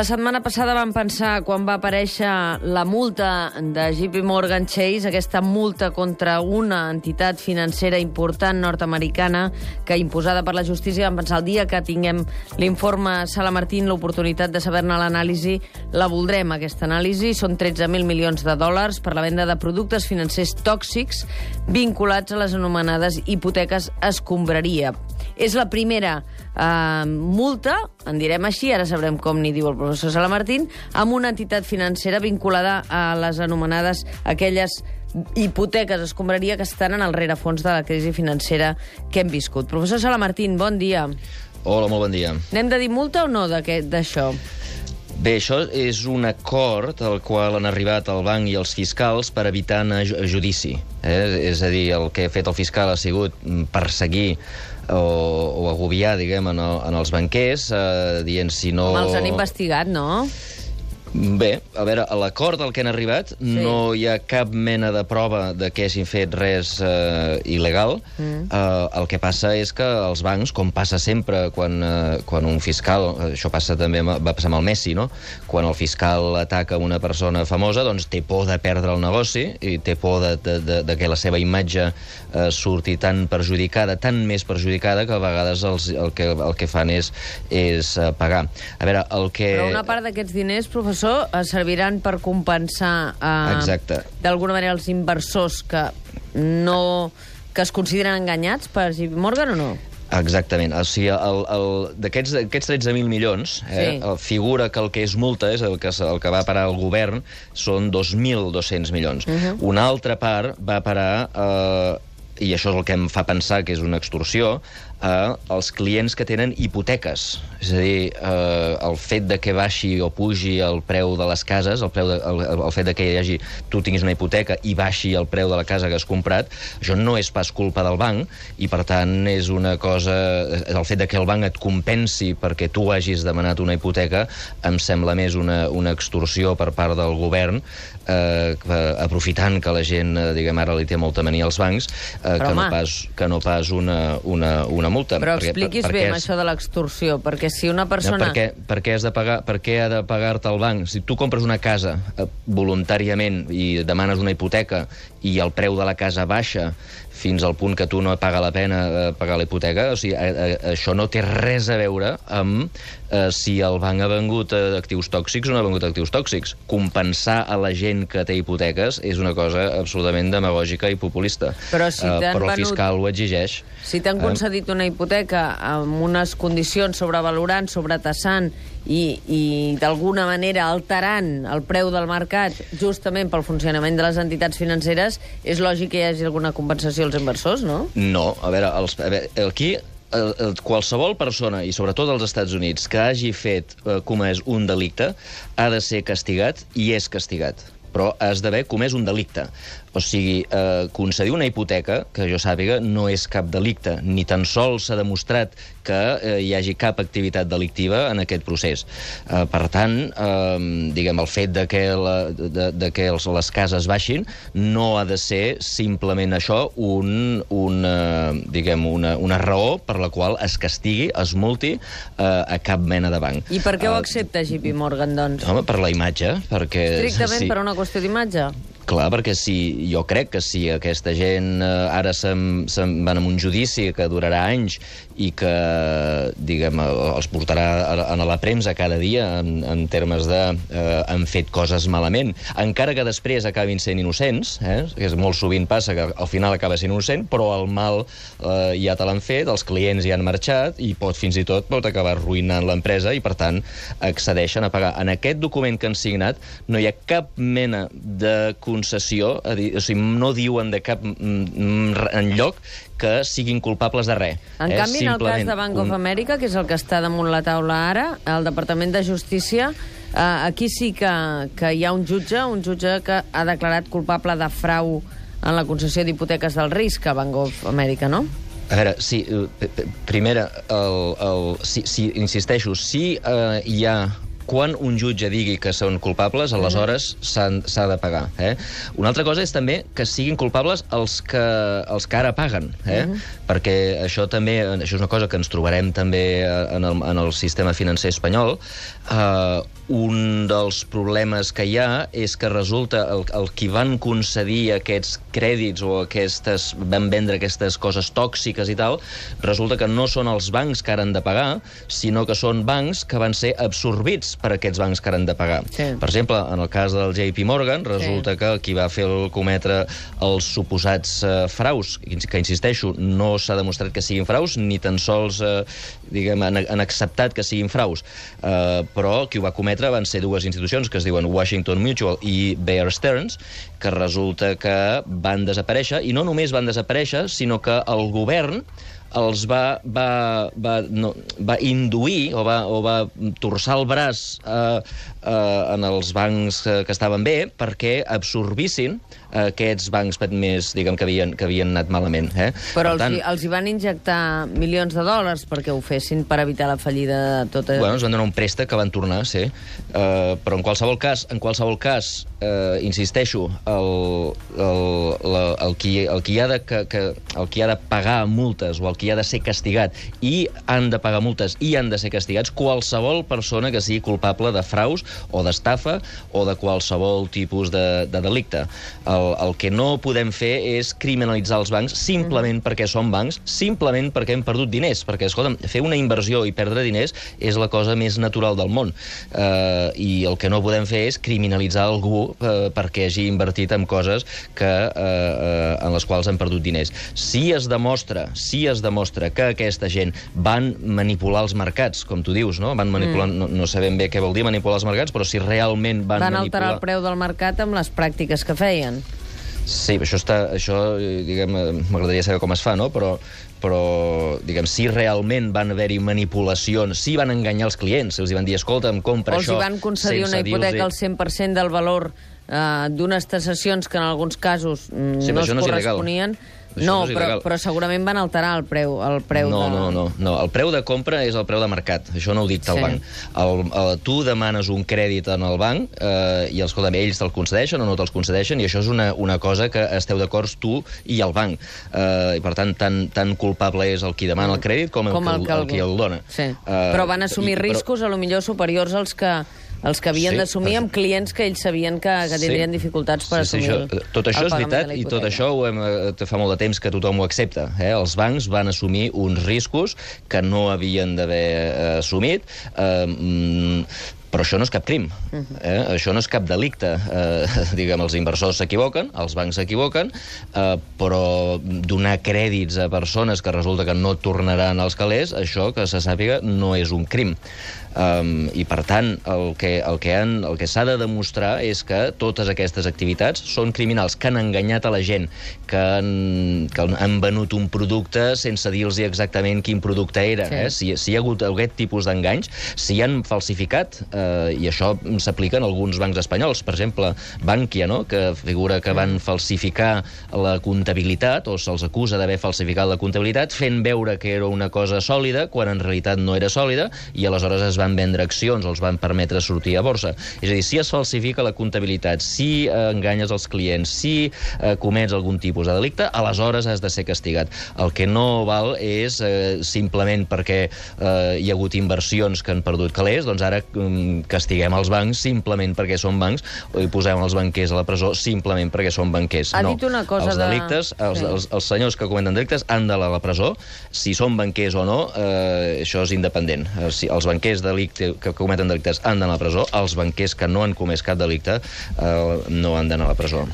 La setmana passada vam pensar, quan va aparèixer la multa de JP Morgan Chase, aquesta multa contra una entitat financera important nord-americana que imposada per la justícia, vam pensar el dia que tinguem l'informe Sala Martín, l'oportunitat de saber-ne l'anàlisi, la voldrem, aquesta anàlisi. Són 13.000 milions de dòlars per la venda de productes financers tòxics vinculats a les anomenades hipoteques escombraria. És la primera eh, multa, en direm així, ara sabrem com n'hi diu el professor Salamartín, amb una entitat financera vinculada a les anomenades aquelles hipoteques escombraria que estan en el rerefons de la crisi financera que hem viscut. Professor Salamartín, bon dia. Hola, molt bon dia. N'hem de dir multa o no d'això? Bé, això és un acord al qual han arribat el banc i els fiscals per evitar anar a judici. Eh? És a dir, el que ha fet el fiscal ha sigut perseguir o, o agobiar, diguem, en, el, en els banquers, eh, dient si no... Com els han investigat, no? Bé, a veure, a l'acord al que han arribat sí. no hi ha cap mena de prova de que hagin fet res eh, il·legal. Mm. Eh, el que passa és que els bancs, com passa sempre quan, eh, quan un fiscal, això passa també va passar amb el Messi, no? quan el fiscal ataca una persona famosa, doncs té por de perdre el negoci i té por de, de, de, de que la seva imatge eh, surti tan perjudicada, tan més perjudicada, que a vegades els, el, que, el que fan és, és eh, pagar. A veure, el que... Però una part d'aquests diners, professor, professor, eh, serviran per compensar eh, d'alguna manera els inversors que no que es consideren enganyats per JP Morgan o no? Exactament. O sigui, d'aquests 13.000 milions, eh, sí. figura que el que és multa, és el que, el que va parar el govern, són 2.200 milions. Uh -huh. Una altra part va parar, eh, i això és el que em fa pensar que és una extorsió, eh, els clients que tenen hipoteques. És a dir, eh, el fet de que baixi o pugi el preu de les cases, el, preu de, el, el fet de que hi hagi, tu tinguis una hipoteca i baixi el preu de la casa que has comprat, això no és pas culpa del banc i, per tant, és una cosa... El fet de que el banc et compensi perquè tu hagis demanat una hipoteca em sembla més una, una extorsió per part del govern eh, aprofitant que la gent, eh, diguem ara, li té molta mania als bancs, eh, que, no pas, que no pas una, una, una multa. Però perquè, expliquis per, bé és... això de l'extorsió, perquè si una persona... No, perquè, perquè, has de pagar, per què ha de pagar-te el banc? Si tu compres una casa eh, voluntàriament i demanes una hipoteca i el preu de la casa baixa fins al punt que tu no paga la pena eh, pagar la hipoteca, o sigui, eh, eh, això no té res a veure amb eh, si el banc ha vengut actius tòxics o no ha vengut actius tòxics. Compensar a la gent que té hipoteques és una cosa absolutament demagògica i populista. Però, si eh, però el venut... fiscal ho exigeix. Si t'han concedit una hipoteca amb unes condicions sobrevalorant, sobretassant i, i d'alguna manera alterant el preu del mercat justament pel funcionament de les entitats financeres, és lògic que hi hagi alguna compensació als inversors, no? No, a veure, els, a veure aquí el, qualsevol persona, i sobretot als Estats Units, que hagi fet eh, comès un delicte, ha de ser castigat i és castigat però has d'haver comès un delicte. O sigui, eh, concedir una hipoteca, que jo sàpiga, no és cap delicte. Ni tan sols s'ha demostrat que eh, hi hagi cap activitat delictiva en aquest procés. Eh, per tant, eh, diguem, el fet de que, la, de, de que els, les cases baixin no ha de ser simplement això un, una, diguem, una, una raó per la qual es castigui, es multi eh, a cap mena de banc. I per què ho eh, accepta JP Morgan, doncs? Home, per la imatge. Perquè, Estrictament sí. per una qüestió d'imatge? Clar, perquè si, jo crec que si aquesta gent eh, ara se'n se van a un judici que durarà anys i que, diguem, els portarà a, a la premsa cada dia en, en termes de eh, han fet coses malament, encara que després acabin sent innocents, eh, que és molt sovint passa que al final acaba sent innocent, però el mal eh, ja te l'han fet, els clients ja han marxat i pot fins i tot pot acabar arruïnant l'empresa i, per tant, accedeixen a pagar. En aquest document que han signat no hi ha cap mena de concessió, a dir, o sigui, no diuen de cap enlloc que siguin culpables de res. En canvi, en el cas de Bank of America, que és el que està damunt la taula ara, el Departament de Justícia, eh, aquí sí que, que hi ha un jutge, un jutge que ha declarat culpable de frau en la concessió d'hipoteques del risc a Bank of America, no? A veure, sí, primera, el, el, si, si, insisteixo, si eh, hi ha quan un jutge digui que són culpables, aleshores s'ha de pagar. Eh? Una altra cosa és també que siguin culpables els que, els que ara paguen, eh? Uh -huh. perquè això també això és una cosa que ens trobarem també en el, en el sistema financer espanyol. Uh, un dels problemes que hi ha és que resulta el, el qui van concedir aquests crèdits o aquestes, van vendre aquestes coses tòxiques i tal, resulta que no són els bancs que han de pagar, sinó que són bancs que van ser absorbits per aquests bancs que han de pagar. Sí. Per exemple, en el cas del JP Morgan, resulta sí. que qui va fer el cometre els suposats uh, fraus, que insisteixo, no s'ha demostrat que siguin fraus, ni tan sols uh, diguem, han, han acceptat que siguin fraus, uh, però qui ho va cometre van ser dues institucions que es diuen Washington Mutual i Bear Stearns, que resulta que van desaparèixer, i no només van desaparèixer, sinó que el govern els va, va, va, no, va induir o va, o va torçar el braç eh, eh, en els bancs que, que estaven bé perquè absorbissin eh, aquests bancs més, diguem, que havien, que havien anat malament. Eh? Però per tant, els, els hi van injectar milions de dòlars perquè ho fessin per evitar la fallida de tota... Bueno, ens van donar un préstec que van tornar, sí. Uh, però en qualsevol cas, en qualsevol cas uh, insisteixo, el, el, la, el, qui, el, qui ha de, que, que, el qui ha de pagar multes o el qui ha de ser castigat i han de pagar multes i han de ser castigats qualsevol persona que sigui culpable de fraus o d'estafa o de qualsevol tipus de, de delicte. El, el que no podem fer és criminalitzar els bancs simplement mm. perquè són bancs, simplement perquè hem perdut diners, perquè, escolta'm, fer una inversió i perdre diners és la cosa més natural del món. Uh, I el que no podem fer és criminalitzar algú uh, perquè hagi invertit en coses que, uh, uh, en les quals han perdut diners. Si es demostra, si es demostra demostra que aquesta gent van manipular els mercats, com tu dius, no? Van manipular, mm. no, no sabem bé què vol dir manipular els mercats, però si realment van, van manipular... Van alterar el preu del mercat amb les pràctiques que feien. Sí, això, està, això diguem, m'agradaria saber com es fa, no? Però, però diguem, si realment van haver-hi manipulacions, si van enganyar els clients, els van dir, escolta, em compra o això... O si van concedir una hipoteca al 100% del valor eh, d'unes taxacions que en alguns casos mm, sí, no es corresponien... No això no, no però, però segurament van alterar el preu, el preu no, de... No, no, no. El preu de compra és el preu de mercat. Això no ho dicta sí. el banc. El, el, tu demanes un crèdit en el banc eh, i, escolta, ells te'l concedeixen o no te'ls concedeixen i això és una, una cosa que esteu d'acord tu i el banc. Eh, I, per tant, tan, tan culpable és el qui demana el crèdit com, com el, el, que el, el, qui el dona. Sí. Eh, però van assumir i, riscos, però... a lo millor superiors als que els que havien sí, d'assumir amb clients que ells sabien que, que tindrien sí. dificultats per sí, assumir sí, això, Tot això és veritat i tot això ho hem, eh, fa molt de temps que tothom ho accepta. Eh? Els bancs van assumir uns riscos que no havien d'haver eh, assumit. Eh, però això no és cap crim, eh? això no és cap delicte. Eh, diguem, els inversors s'equivoquen, els bancs s'equivoquen, eh, però donar crèdits a persones que resulta que no tornaran als calés, això, que se sàpiga, no és un crim. Um, I, per tant, el que, el que, han, el que s'ha de demostrar és que totes aquestes activitats són criminals, que han enganyat a la gent, que han, que han venut un producte sense dir-los exactament quin producte era. Sí. Eh? Si, si hi ha hagut aquest tipus d'enganys, si han falsificat, eh, i això s'aplica en alguns bancs espanyols, per exemple, Bankia, no? que figura que van falsificar la comptabilitat, o se'ls acusa d'haver falsificat la comptabilitat, fent veure que era una cosa sòlida, quan en realitat no era sòlida, i aleshores es van vendre accions els van permetre sortir a borsa. És a dir, si es falsifica la comptabilitat, si eh, enganyes els clients, si eh, comets algun tipus de delicte, aleshores has de ser castigat. El que no val és eh, simplement perquè eh, hi ha hagut inversions que han perdut calés, doncs ara eh, castiguem els bancs simplement perquè són bancs i posem els banquers a la presó simplement perquè són banquers. Ha no. dit una cosa els delictes, de... els, sí. els, els senyors que cometen delictes han d'anar a la presó, si són banquers o no, eh, això és independent. Eh, si els banquers de delicte, que cometen delictes han d'anar a la presó, els banquers que no han comès cap delicte eh, no han d'anar a la presó.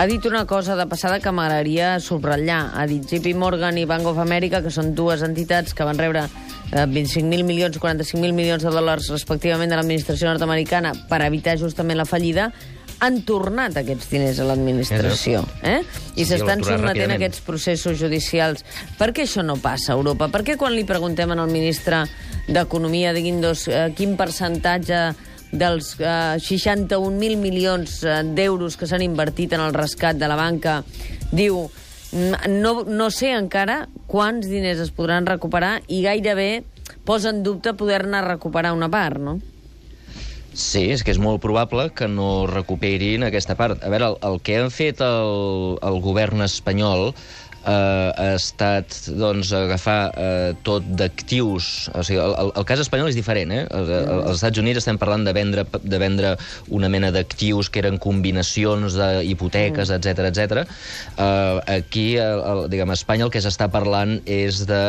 Ha dit una cosa de passada que m'agradaria subratllar. Ha dit JP Morgan i Bank of America, que són dues entitats que van rebre 25.000 milions, 45.000 milions de dòlars respectivament de l'administració nord-americana per evitar justament la fallida, han tornat aquests diners a l'administració. Eh? I s'estan sí, sotmetent aquests processos judicials. Per què això no passa a Europa? Per què quan li preguntem al ministre d'Economia, digui'ns eh, quin percentatge dels eh, 61.000 milions eh, d'euros que s'han invertit en el rescat de la banca, diu no, no sé encara quants diners es podran recuperar i gairebé posa en dubte poder-ne recuperar una part, no? Sí, és que és molt probable que no recuperin aquesta part. A veure, el, el que han fet el, el govern espanyol eh, ha estat doncs, agafar eh, tot d'actius... O sigui, el, el, cas espanyol és diferent. Eh? Els, als Estats Units estem parlant de vendre, de vendre una mena d'actius que eren combinacions d'hipoteques, etc etc. Eh, aquí, el, el, diguem, a Espanya el que s'està parlant és de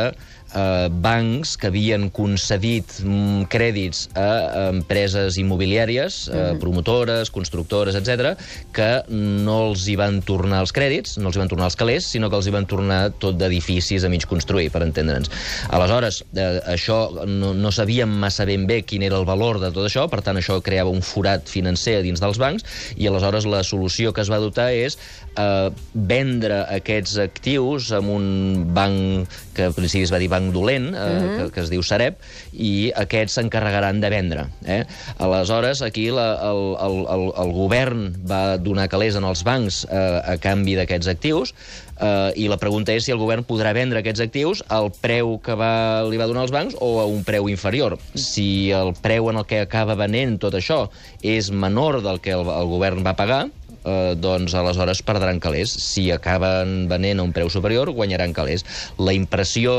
eh, bancs que havien concedit mm, crèdits a empreses immobiliàries, eh, mhm. promotores, constructores, etc, que no els hi van tornar els crèdits, no els hi van tornar els calés, sinó que els hi van tornar tot d'edificis a mig construir, per entendre'ns. Aleshores, eh, això no, no sabíem massa ben bé quin era el valor de tot això, per tant, això creava un forat financer dins dels bancs, i aleshores la solució que es va adoptar és eh, vendre aquests actius amb un banc que al principi es va dir banc dolent, eh, uh mhm. -huh. que, que es diu Sareb, i aquests s'encarregaran de vendre. Eh? Aleshores, aquí la, el, el, el, el govern va donar calés en els bancs eh, a canvi d'aquests actius, eh, i la pregunta és si el govern podrà vendre aquests actius al preu que va, li va donar els bancs o a un preu inferior. Si el preu en el que acaba venent tot això és menor del que el, el govern va pagar, eh, doncs aleshores perdran calés. Si acaben venent a un preu superior, guanyaran calés. La impressió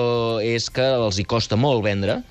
és que els hi costa molt vendre,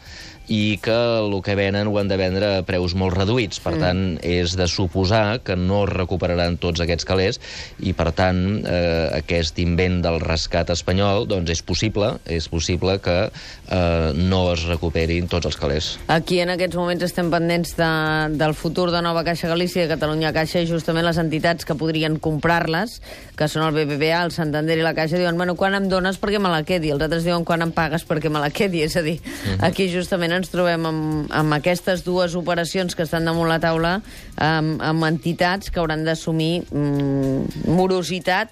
i que el que venen ho han de vendre a preus molt reduïts. Per mm. tant, és de suposar que no recuperaran tots aquests calés i, per tant, eh, aquest invent del rescat espanyol doncs és possible, és possible que eh, no es recuperin tots els calés. Aquí en aquests moments estem pendents de, del futur de Nova Caixa Galícia i de Catalunya Caixa i justament les entitats que podrien comprar-les, que són el BBVA, el Santander i la Caixa, diuen, bueno, quan em dones perquè me la quedi? Els altres diuen, quan em pagues perquè me la quedi? És a dir, mm -hmm. aquí justament ens trobem amb, amb aquestes dues operacions que estan damunt la taula, amb, amb entitats que hauran d'assumir mm, morositat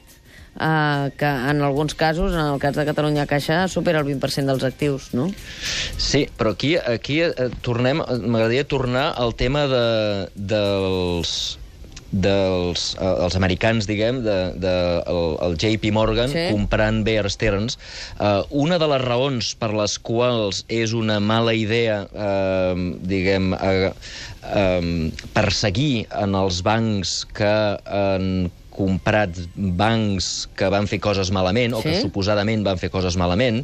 eh, que en alguns casos, en el cas de Catalunya Caixa, supera el 20% dels actius, no? Sí, però aquí, aquí eh, tornem, m'agradaria tornar al tema de, dels dels eh, els americans, diguem, de, de, el, el JP Morgan sí. comprant Bear Stearns. Uh, una de les raons per les quals és una mala idea, uh, diguem, uh, um, perseguir en els bancs que en comprat bancs que van fer coses malament, sí? o que suposadament van fer coses malament,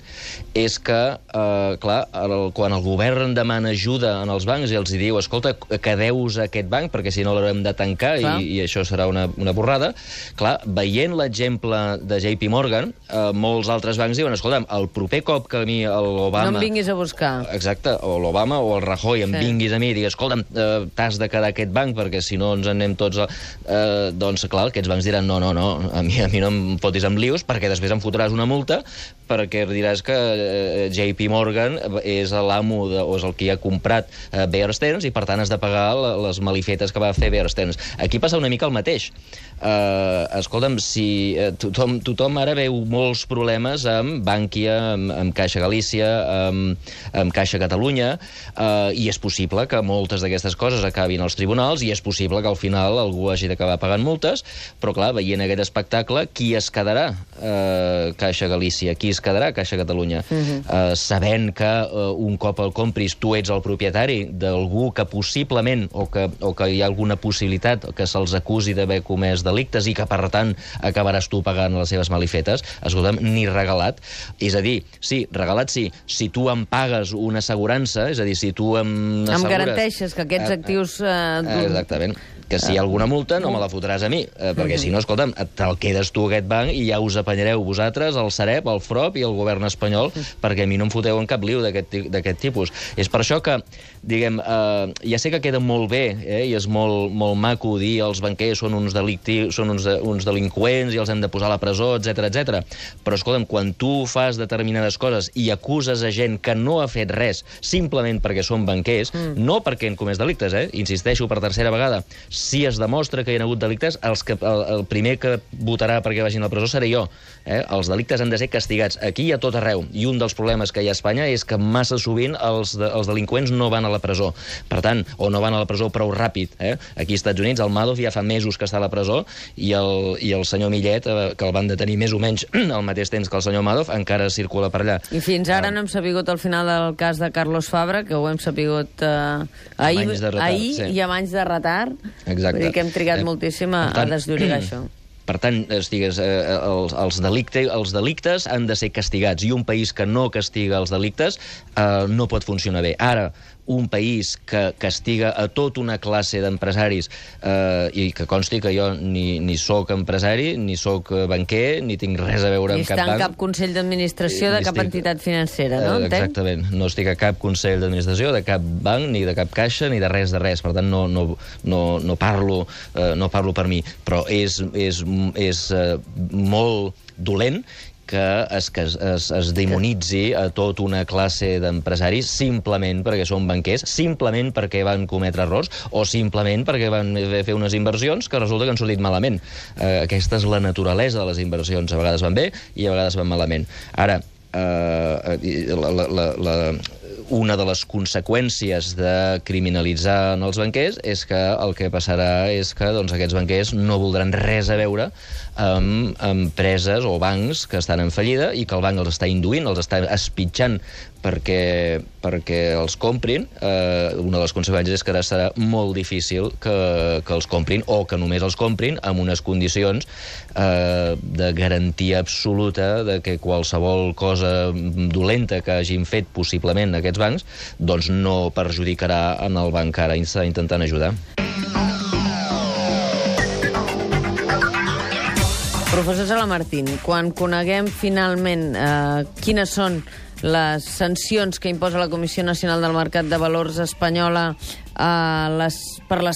és que, eh, clar, el, quan el govern demana ajuda en els bancs i els hi diu, escolta, que deus a aquest banc, perquè si no l'haurem de tancar i, i això serà una, una borrada, clar, veient l'exemple de JP Morgan, eh, molts altres bancs diuen, escolta, el proper cop que a mi l'Obama... No em vinguis a buscar. Exacte, o l'Obama o el Rajoy em sí. vinguis a mi i digues, escolta, eh, t'has de quedar aquest banc perquè si no ens anem tots a... Eh, doncs, clar, aquests bancs diran no, no, no, a mi, a mi no em fotis amb lius perquè després em fotràs una multa perquè diràs que eh, JP Morgan és l'amo o és el que ha comprat eh, Bear Stearns i per tant has de pagar les malifetes que va fer Bear Stearns. Aquí passa una mica el mateix. Uh, escolta'm, si uh, tothom, tothom ara veu molts problemes amb Bànquia, amb, amb Caixa Galícia, amb, amb Caixa Catalunya, uh, i és possible que moltes d'aquestes coses acabin als tribunals i és possible que al final algú hagi d'acabar pagant multes, però clar, veient aquest espectacle, qui es quedarà uh, Caixa Galícia? Qui es quedarà Caixa Catalunya? Uh -huh. uh, sabent que uh, un cop el compris tu ets el propietari d'algú que possiblement, o que, o que hi ha alguna possibilitat que se'ls acusi d'haver comès delictes i que, per tant, acabaràs tu pagant les seves malifetes, escolta'm, ni regalat. És a dir, sí, regalat sí, si tu em pagues una assegurança, és a dir, si tu em assegures... Em garanteixes que aquests eh, actius... Eh, exactament que si hi ha alguna multa no me la fotràs a mi, eh, perquè si no, escolta'm, te'l quedes tu aquest banc i ja us apanyareu vosaltres, el Sareb, el FROP i el govern espanyol, perquè a mi no em foteu en cap liu d'aquest tipus. És per això que, diguem, eh, ja sé que queda molt bé eh, i és molt, molt maco dir els banquers són uns delictius, són uns, de, uns delinqüents i els hem de posar a la presó, etc etc. però escolta'm, quan tu fas determinades coses i acuses a gent que no ha fet res simplement perquè són banquers, mm. no perquè han comès delictes, eh? insisteixo per tercera vegada, si es demostra que hi ha hagut delictes, els que, el primer que votarà perquè vagin a la presó seré jo. Eh? Els delictes han de ser castigats aquí i a tot arreu. I un dels problemes que hi ha a Espanya és que massa sovint els, de, els delinqüents no van a la presó. Per tant, o no van a la presó prou ràpid. Eh? Aquí als Estats Units el Madoff ja fa mesos que està a la presó i el, i el senyor Millet, eh, que el van detenir més o menys al mateix temps que el senyor Madoff, encara circula per allà. I fins ara no hem sabut el final del cas de Carlos Fabra, que ho hem sabut eh, ahir, retard, ahir sí. i amb anys de retard. Exacte. Vull dir que hem trigat eh, moltíssim a, tant, a desllorigar això. Per tant, estigues, eh, els, els, delicte, els delictes han de ser castigats i un país que no castiga els delictes eh, no pot funcionar bé. Ara, un país que castiga a tota una classe d'empresaris eh, i que consti que jo ni, ni sóc empresari, ni sóc banquer, ni tinc res a veure ni amb cap banc. Ni està en cap consell d'administració de cap estic, entitat financera, no? Eh, exactament. No estic a cap consell d'administració de cap banc, ni de cap caixa, ni de res de res. Per tant, no, no, no, no, parlo, eh, no parlo per mi. Però és, és, és eh, molt dolent que es, que es, es, demonitzi a tota una classe d'empresaris simplement perquè són banquers, simplement perquè van cometre errors o simplement perquè van fer unes inversions que resulta que han sortit malament. Eh, aquesta és la naturalesa de les inversions. A vegades van bé i a vegades van malament. Ara, eh, la, la, la, la, una de les conseqüències de criminalitzar els banquers és que el que passarà és que doncs, aquests banquers no voldran res a veure amb empreses o bancs que estan en fallida i que el banc els està induint, els està espitjant perquè, perquè els comprin, eh, una de les conseqüències és que ara serà molt difícil que, que els comprin o que només els comprin amb unes condicions eh, de garantia absoluta de que qualsevol cosa dolenta que hagin fet possiblement aquests bancs doncs no perjudicarà en el banc que ara està intentant ajudar. Professor Salamartín, quan coneguem finalment eh, quines són les sancions que imposa la Comissió Nacional del Mercat de Valors espanyola eh, les, per la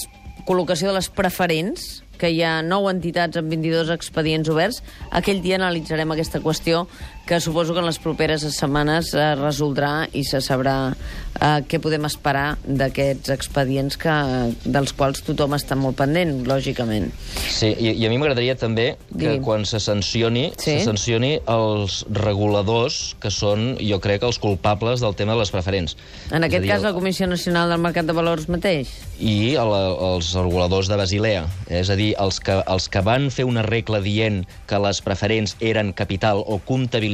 col·locació de les preferents, que hi ha nou entitats amb 22 expedients oberts. Aquell dia analitzarem aquesta qüestió que suposo que en les properes setmanes es resoldrà i se sabrà eh, què podem esperar d'aquests expedients que, dels quals tothom està molt pendent, lògicament. Sí, i, i a mi m'agradaria també que Digui. quan se sancioni, sí? se sancioni els reguladors que són, jo crec, els culpables del tema de les preferents. En aquest dir, cas, la Comissió Nacional del Mercat de Valors mateix? I el, els reguladors de Basilea. És a dir, els que, els que van fer una regla dient que les preferents eren capital o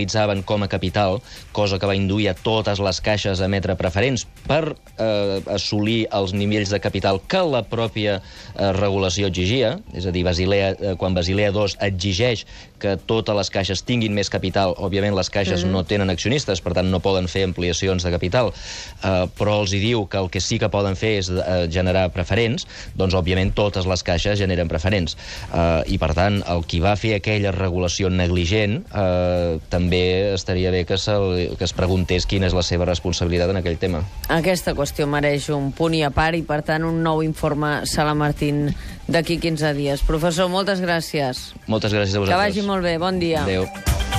comptabilitzaven com a capital, cosa que va induir a totes les caixes a emetre preferents per eh, assolir els nivells de capital que la pròpia eh, regulació exigia, és a dir, Basilea, eh, quan Basilea II exigeix que totes les caixes tinguin més capital, òbviament les caixes mm -hmm. no tenen accionistes, per tant no poden fer ampliacions de capital, eh, però els hi diu que el que sí que poden fer és eh, generar preferents, doncs òbviament totes les caixes generen preferents. Eh, I per tant, el qui va fer aquella regulació negligent eh, també estaria bé que, se, que es preguntés quina és la seva responsabilitat en aquell tema. Aquesta qüestió mereix un punt i a part i per tant un nou informe Sala Martín d'aquí 15 dies. Professor, moltes gràcies. Moltes gràcies a vosaltres. Que vagi molt bé. Bon dia. Adéu.